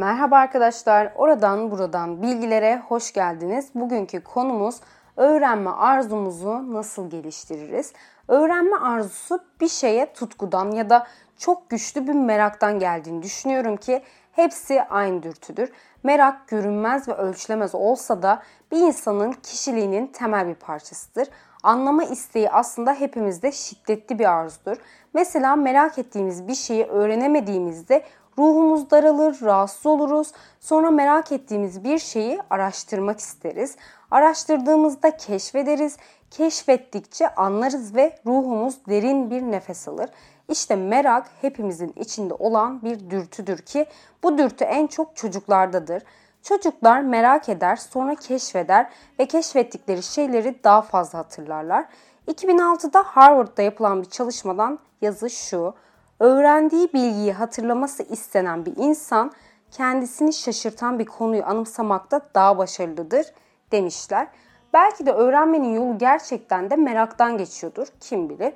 Merhaba arkadaşlar, oradan buradan bilgilere hoş geldiniz. Bugünkü konumuz öğrenme arzumuzu nasıl geliştiririz? Öğrenme arzusu bir şeye tutkudan ya da çok güçlü bir meraktan geldiğini düşünüyorum ki hepsi aynı dürtüdür. Merak görünmez ve ölçülemez olsa da bir insanın kişiliğinin temel bir parçasıdır. Anlama isteği aslında hepimizde şiddetli bir arzudur. Mesela merak ettiğimiz bir şeyi öğrenemediğimizde ruhumuz daralır, rahatsız oluruz. Sonra merak ettiğimiz bir şeyi araştırmak isteriz. Araştırdığımızda keşfederiz. Keşfettikçe anlarız ve ruhumuz derin bir nefes alır. İşte merak hepimizin içinde olan bir dürtüdür ki bu dürtü en çok çocuklardadır. Çocuklar merak eder, sonra keşfeder ve keşfettikleri şeyleri daha fazla hatırlarlar. 2006'da Harvard'da yapılan bir çalışmadan yazı şu. Öğrendiği bilgiyi hatırlaması istenen bir insan kendisini şaşırtan bir konuyu anımsamakta daha başarılıdır demişler. Belki de öğrenmenin yolu gerçekten de meraktan geçiyordur kim bilir.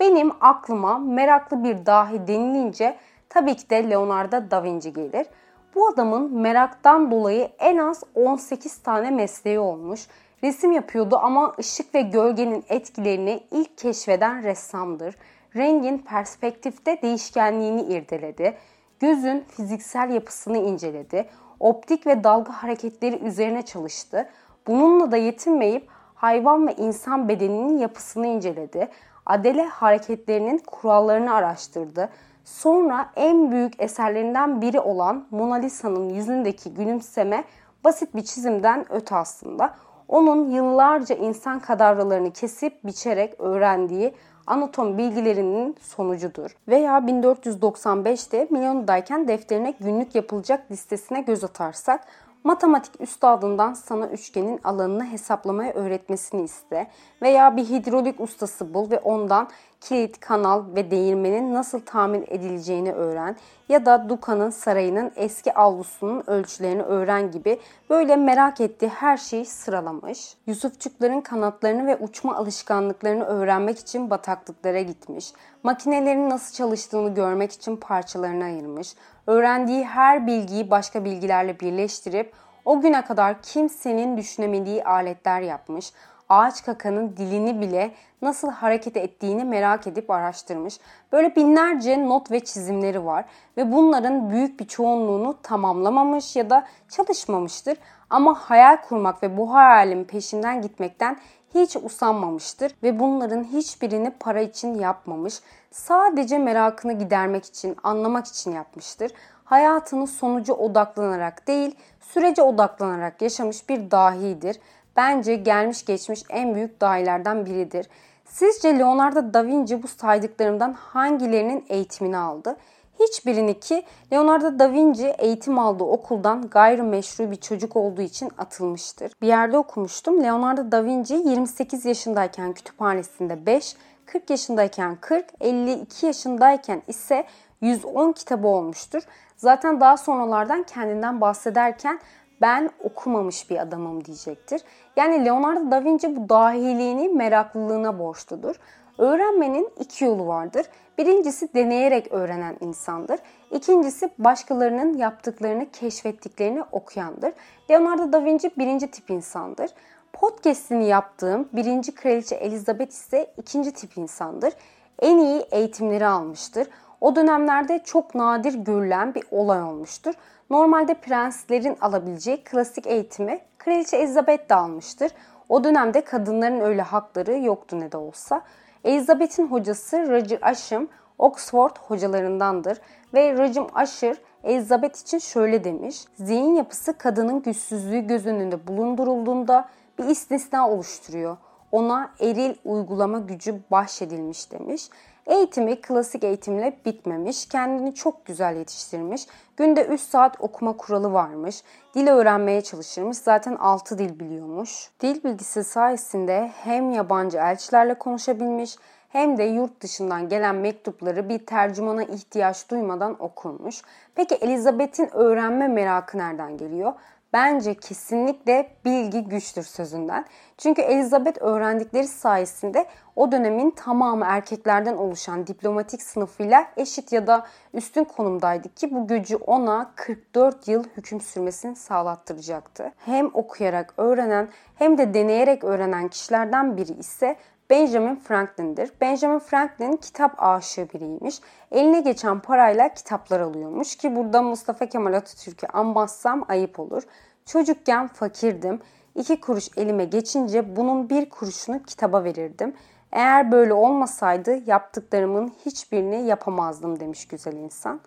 Benim aklıma meraklı bir dahi denilince tabii ki de Leonardo da Vinci gelir. Bu adamın meraktan dolayı en az 18 tane mesleği olmuş. Resim yapıyordu ama ışık ve gölgenin etkilerini ilk keşfeden ressamdır. Rengin perspektifte değişkenliğini irdeledi. Gözün fiziksel yapısını inceledi. Optik ve dalga hareketleri üzerine çalıştı. Bununla da yetinmeyip hayvan ve insan bedeninin yapısını inceledi. Adele hareketlerinin kurallarını araştırdı. Sonra en büyük eserlerinden biri olan Mona Lisa'nın yüzündeki gülümseme basit bir çizimden öte aslında. Onun yıllarca insan kadavralarını kesip biçerek öğrendiği anatom bilgilerinin sonucudur. Veya 1495'te Milano'dayken defterine günlük yapılacak listesine göz atarsak matematik üstadından sana üçgenin alanını hesaplamayı öğretmesini iste veya bir hidrolik ustası bul ve ondan kilit, kanal ve değirmenin nasıl tamir edileceğini öğren ya da Duka'nın sarayının eski avlusunun ölçülerini öğren gibi böyle merak ettiği her şeyi sıralamış. Yusufçukların kanatlarını ve uçma alışkanlıklarını öğrenmek için bataklıklara gitmiş. Makinelerin nasıl çalıştığını görmek için parçalarını ayırmış. Öğrendiği her bilgiyi başka bilgilerle birleştirip o güne kadar kimsenin düşünemediği aletler yapmış ağaç kakanın dilini bile nasıl hareket ettiğini merak edip araştırmış. Böyle binlerce not ve çizimleri var ve bunların büyük bir çoğunluğunu tamamlamamış ya da çalışmamıştır. Ama hayal kurmak ve bu hayalin peşinden gitmekten hiç usanmamıştır ve bunların hiçbirini para için yapmamış. Sadece merakını gidermek için, anlamak için yapmıştır. Hayatını sonucu odaklanarak değil, sürece odaklanarak yaşamış bir dahidir bence gelmiş geçmiş en büyük dahilerden biridir. Sizce Leonardo da Vinci bu saydıklarımdan hangilerinin eğitimini aldı? Hiçbirini ki Leonardo da Vinci eğitim aldığı okuldan gayrimeşru bir çocuk olduğu için atılmıştır. Bir yerde okumuştum. Leonardo da Vinci 28 yaşındayken kütüphanesinde 5, 40 yaşındayken 40, 52 yaşındayken ise 110 kitabı olmuştur. Zaten daha sonralardan kendinden bahsederken ben okumamış bir adamım diyecektir. Yani Leonardo da Vinci bu dahiliğini meraklılığına borçludur. Öğrenmenin iki yolu vardır. Birincisi deneyerek öğrenen insandır. İkincisi başkalarının yaptıklarını, keşfettiklerini okuyandır. Leonardo da Vinci birinci tip insandır. Podcast'ini yaptığım birinci kraliçe Elizabeth ise ikinci tip insandır. En iyi eğitimleri almıştır. O dönemlerde çok nadir görülen bir olay olmuştur. Normalde prenslerin alabileceği klasik eğitimi Kraliçe Elizabeth de almıştır. O dönemde kadınların öyle hakları yoktu ne de olsa. Elizabeth'in hocası Roger Ascham Oxford hocalarındandır ve Roger Ascham Elizabeth için şöyle demiş. Zihin yapısı kadının güçsüzlüğü göz önünde bulundurulduğunda bir istisna oluşturuyor. Ona eril uygulama gücü bahşedilmiş demiş. Eğitimi klasik eğitimle bitmemiş, kendini çok güzel yetiştirmiş. Günde 3 saat okuma kuralı varmış. Dil öğrenmeye çalışırmış. Zaten 6 dil biliyormuş. Dil bilgisi sayesinde hem yabancı elçilerle konuşabilmiş hem de yurt dışından gelen mektupları bir tercümana ihtiyaç duymadan okurmuş. Peki Elizabeth'in öğrenme merakı nereden geliyor? Bence kesinlikle bilgi güçtür sözünden. Çünkü Elizabeth öğrendikleri sayesinde o dönemin tamamı erkeklerden oluşan diplomatik sınıfıyla eşit ya da üstün konumdaydı ki bu gücü ona 44 yıl hüküm sürmesini sağlattıracaktı. Hem okuyarak öğrenen hem de deneyerek öğrenen kişilerden biri ise Benjamin Franklin'dir. Benjamin Franklin kitap aşığı biriymiş. Eline geçen parayla kitaplar alıyormuş ki burada Mustafa Kemal Atatürk'ü anmazsam ayıp olur. Çocukken fakirdim. İki kuruş elime geçince bunun bir kuruşunu kitaba verirdim. Eğer böyle olmasaydı yaptıklarımın hiçbirini yapamazdım demiş güzel insan.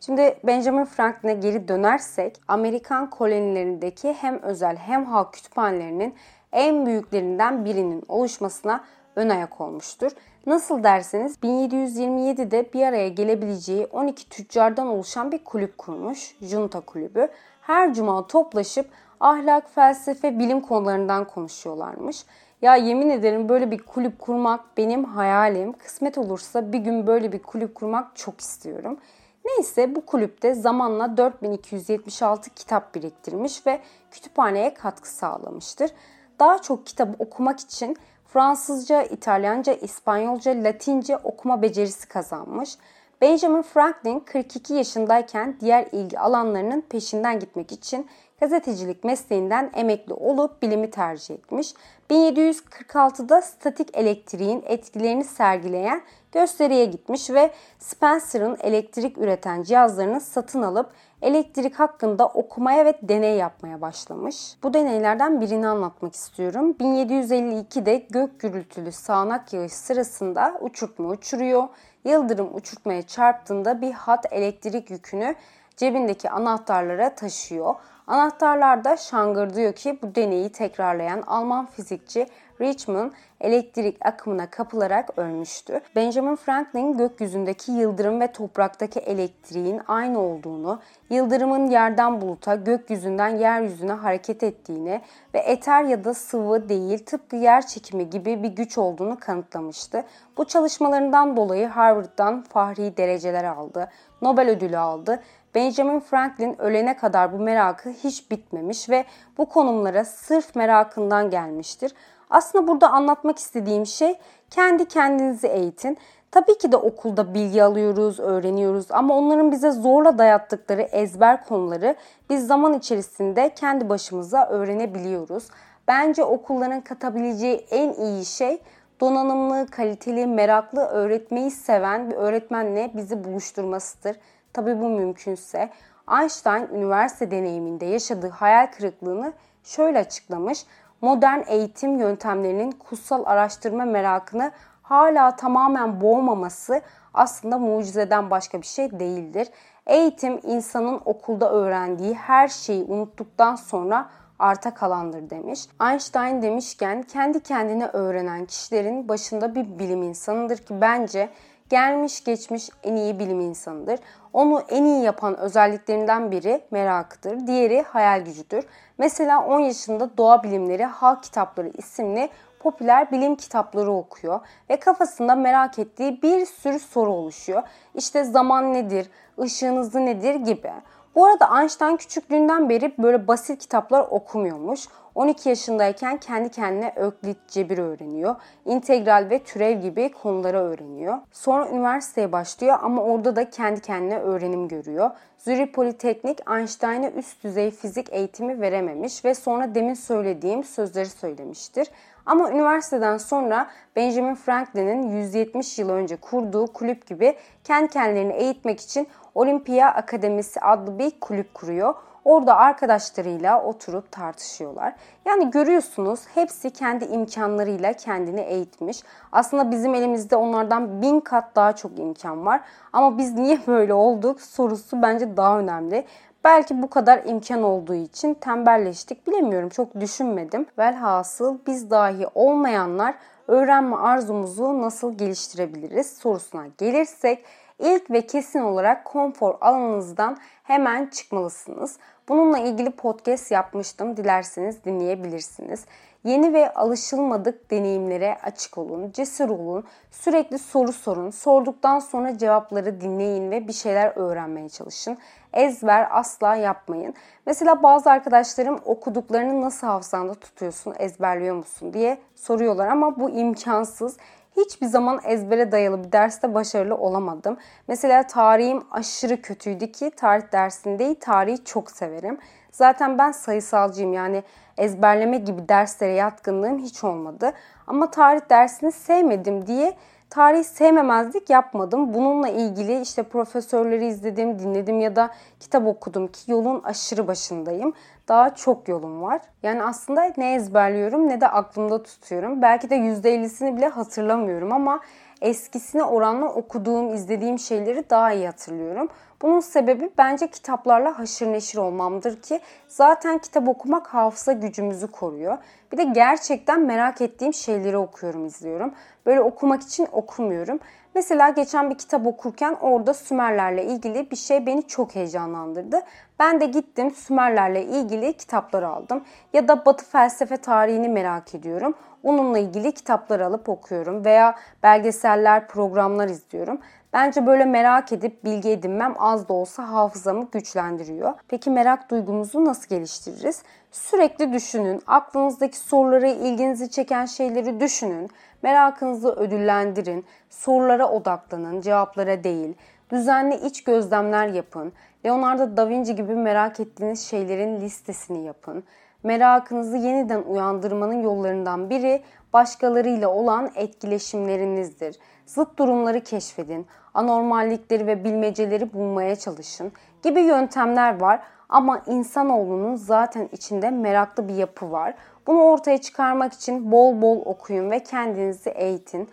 Şimdi Benjamin Franklin'e geri dönersek Amerikan kolonilerindeki hem özel hem halk kütüphanelerinin en büyüklerinden birinin oluşmasına ön ayak olmuştur. Nasıl derseniz 1727'de bir araya gelebileceği 12 tüccardan oluşan bir kulüp kurmuş, Junta Kulübü. Her cuma toplaşıp ahlak, felsefe, bilim konularından konuşuyorlarmış. Ya yemin ederim böyle bir kulüp kurmak benim hayalim. Kısmet olursa bir gün böyle bir kulüp kurmak çok istiyorum. Neyse bu kulüpte zamanla 4276 kitap biriktirmiş ve kütüphaneye katkı sağlamıştır. Daha çok kitap okumak için Fransızca, İtalyanca, İspanyolca, Latince okuma becerisi kazanmış. Benjamin Franklin 42 yaşındayken diğer ilgi alanlarının peşinden gitmek için gazetecilik mesleğinden emekli olup bilimi tercih etmiş. 1746'da statik elektriğin etkilerini sergileyen gösteriye gitmiş ve Spencer'ın elektrik üreten cihazlarını satın alıp elektrik hakkında okumaya ve deney yapmaya başlamış. Bu deneylerden birini anlatmak istiyorum. 1752'de gök gürültülü sağanak yağış sırasında uçurtma uçuruyor. Yıldırım uçurtmaya çarptığında bir hat elektrik yükünü cebindeki anahtarlara taşıyor. Anahtarlar da şangırdıyor ki bu deneyi tekrarlayan Alman fizikçi Richmond elektrik akımına kapılarak ölmüştü. Benjamin Franklin gökyüzündeki yıldırım ve topraktaki elektriğin aynı olduğunu, yıldırımın yerden buluta, gökyüzünden yeryüzüne hareket ettiğini ve eter ya da sıvı değil tıpkı yer çekimi gibi bir güç olduğunu kanıtlamıştı. Bu çalışmalarından dolayı Harvard'dan fahri dereceler aldı, Nobel ödülü aldı Benjamin Franklin ölene kadar bu merakı hiç bitmemiş ve bu konumlara sırf merakından gelmiştir. Aslında burada anlatmak istediğim şey kendi kendinizi eğitin. Tabii ki de okulda bilgi alıyoruz, öğreniyoruz ama onların bize zorla dayattıkları ezber konuları biz zaman içerisinde kendi başımıza öğrenebiliyoruz. Bence okulların katabileceği en iyi şey donanımlı, kaliteli, meraklı öğretmeyi seven bir öğretmenle bizi buluşturmasıdır. Tabii bu mümkünse Einstein üniversite deneyiminde yaşadığı hayal kırıklığını şöyle açıklamış. Modern eğitim yöntemlerinin kutsal araştırma merakını hala tamamen boğmaması aslında mucizeden başka bir şey değildir. Eğitim insanın okulda öğrendiği her şeyi unuttuktan sonra arta kalandır demiş. Einstein demişken kendi kendine öğrenen kişilerin başında bir bilim insanıdır ki bence gelmiş geçmiş en iyi bilim insanıdır. Onu en iyi yapan özelliklerinden biri merakıdır, diğeri hayal gücüdür. Mesela 10 yaşında Doğa Bilimleri Halk Kitapları isimli popüler bilim kitapları okuyor ve kafasında merak ettiği bir sürü soru oluşuyor. İşte zaman nedir, ışığın hızı nedir gibi. Bu arada Einstein küçüklüğünden beri böyle basit kitaplar okumuyormuş. 12 yaşındayken kendi kendine öklit cebir öğreniyor. İntegral ve türev gibi konuları öğreniyor. Sonra üniversiteye başlıyor ama orada da kendi kendine öğrenim görüyor. Zürich Politeknik Einstein'a üst düzey fizik eğitimi verememiş ve sonra demin söylediğim sözleri söylemiştir. Ama üniversiteden sonra Benjamin Franklin'in 170 yıl önce kurduğu kulüp gibi kendi kendilerini eğitmek için Olimpiya Akademisi adlı bir kulüp kuruyor. Orada arkadaşlarıyla oturup tartışıyorlar. Yani görüyorsunuz hepsi kendi imkanlarıyla kendini eğitmiş. Aslında bizim elimizde onlardan bin kat daha çok imkan var. Ama biz niye böyle olduk sorusu bence daha önemli. Belki bu kadar imkan olduğu için tembelleştik bilemiyorum çok düşünmedim. Velhasıl biz dahi olmayanlar öğrenme arzumuzu nasıl geliştirebiliriz sorusuna gelirsek ilk ve kesin olarak konfor alanınızdan hemen çıkmalısınız. Bununla ilgili podcast yapmıştım. Dilerseniz dinleyebilirsiniz. Yeni ve alışılmadık deneyimlere açık olun, cesur olun, sürekli soru sorun, sorduktan sonra cevapları dinleyin ve bir şeyler öğrenmeye çalışın. Ezber asla yapmayın. Mesela bazı arkadaşlarım okuduklarını nasıl hafızanda tutuyorsun, ezberliyor musun diye soruyorlar ama bu imkansız hiçbir zaman ezbere dayalı bir derste başarılı olamadım. Mesela tarihim aşırı kötüydü ki tarih dersinde tarihi çok severim. Zaten ben sayısalcıyım yani ezberleme gibi derslere yatkınlığım hiç olmadı. Ama tarih dersini sevmedim diye tarih sevmemezlik yapmadım. Bununla ilgili işte profesörleri izledim, dinledim ya da kitap okudum ki yolun aşırı başındayım. Daha çok yolum var. Yani aslında ne ezberliyorum ne de aklımda tutuyorum. Belki de %50'sini bile hatırlamıyorum ama eskisine oranla okuduğum, izlediğim şeyleri daha iyi hatırlıyorum. Bunun sebebi bence kitaplarla haşır neşir olmamdır ki zaten kitap okumak hafıza gücümüzü koruyor. Bir de gerçekten merak ettiğim şeyleri okuyorum, izliyorum. Böyle okumak için okumuyorum. Mesela geçen bir kitap okurken orada Sümerlerle ilgili bir şey beni çok heyecanlandırdı. Ben de gittim Sümerlerle ilgili kitaplar aldım. Ya da Batı felsefe tarihini merak ediyorum. Onunla ilgili kitaplar alıp okuyorum veya belgeseller, programlar izliyorum. Bence böyle merak edip bilgi edinmem az da olsa hafızamı güçlendiriyor. Peki merak duygumuzu nasıl geliştiririz? Sürekli düşünün. Aklınızdaki soruları, ilginizi çeken şeyleri düşünün. Merakınızı ödüllendirin. Sorulara odaklanın, cevaplara değil. Düzenli iç gözlemler yapın. Leonardo da Vinci gibi merak ettiğiniz şeylerin listesini yapın. Merakınızı yeniden uyandırmanın yollarından biri başkalarıyla olan etkileşimlerinizdir. Zıt durumları keşfedin, anormallikleri ve bilmeceleri bulmaya çalışın gibi yöntemler var ama insanoğlunun zaten içinde meraklı bir yapı var. Bunu ortaya çıkarmak için bol bol okuyun ve kendinizi eğitin.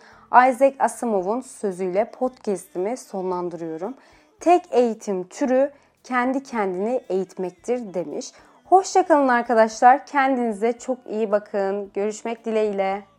Isaac Asimov'un sözüyle podcast'imi sonlandırıyorum. Tek eğitim türü kendi kendini eğitmektir demiş. Hoşçakalın arkadaşlar. Kendinize çok iyi bakın. Görüşmek dileğiyle.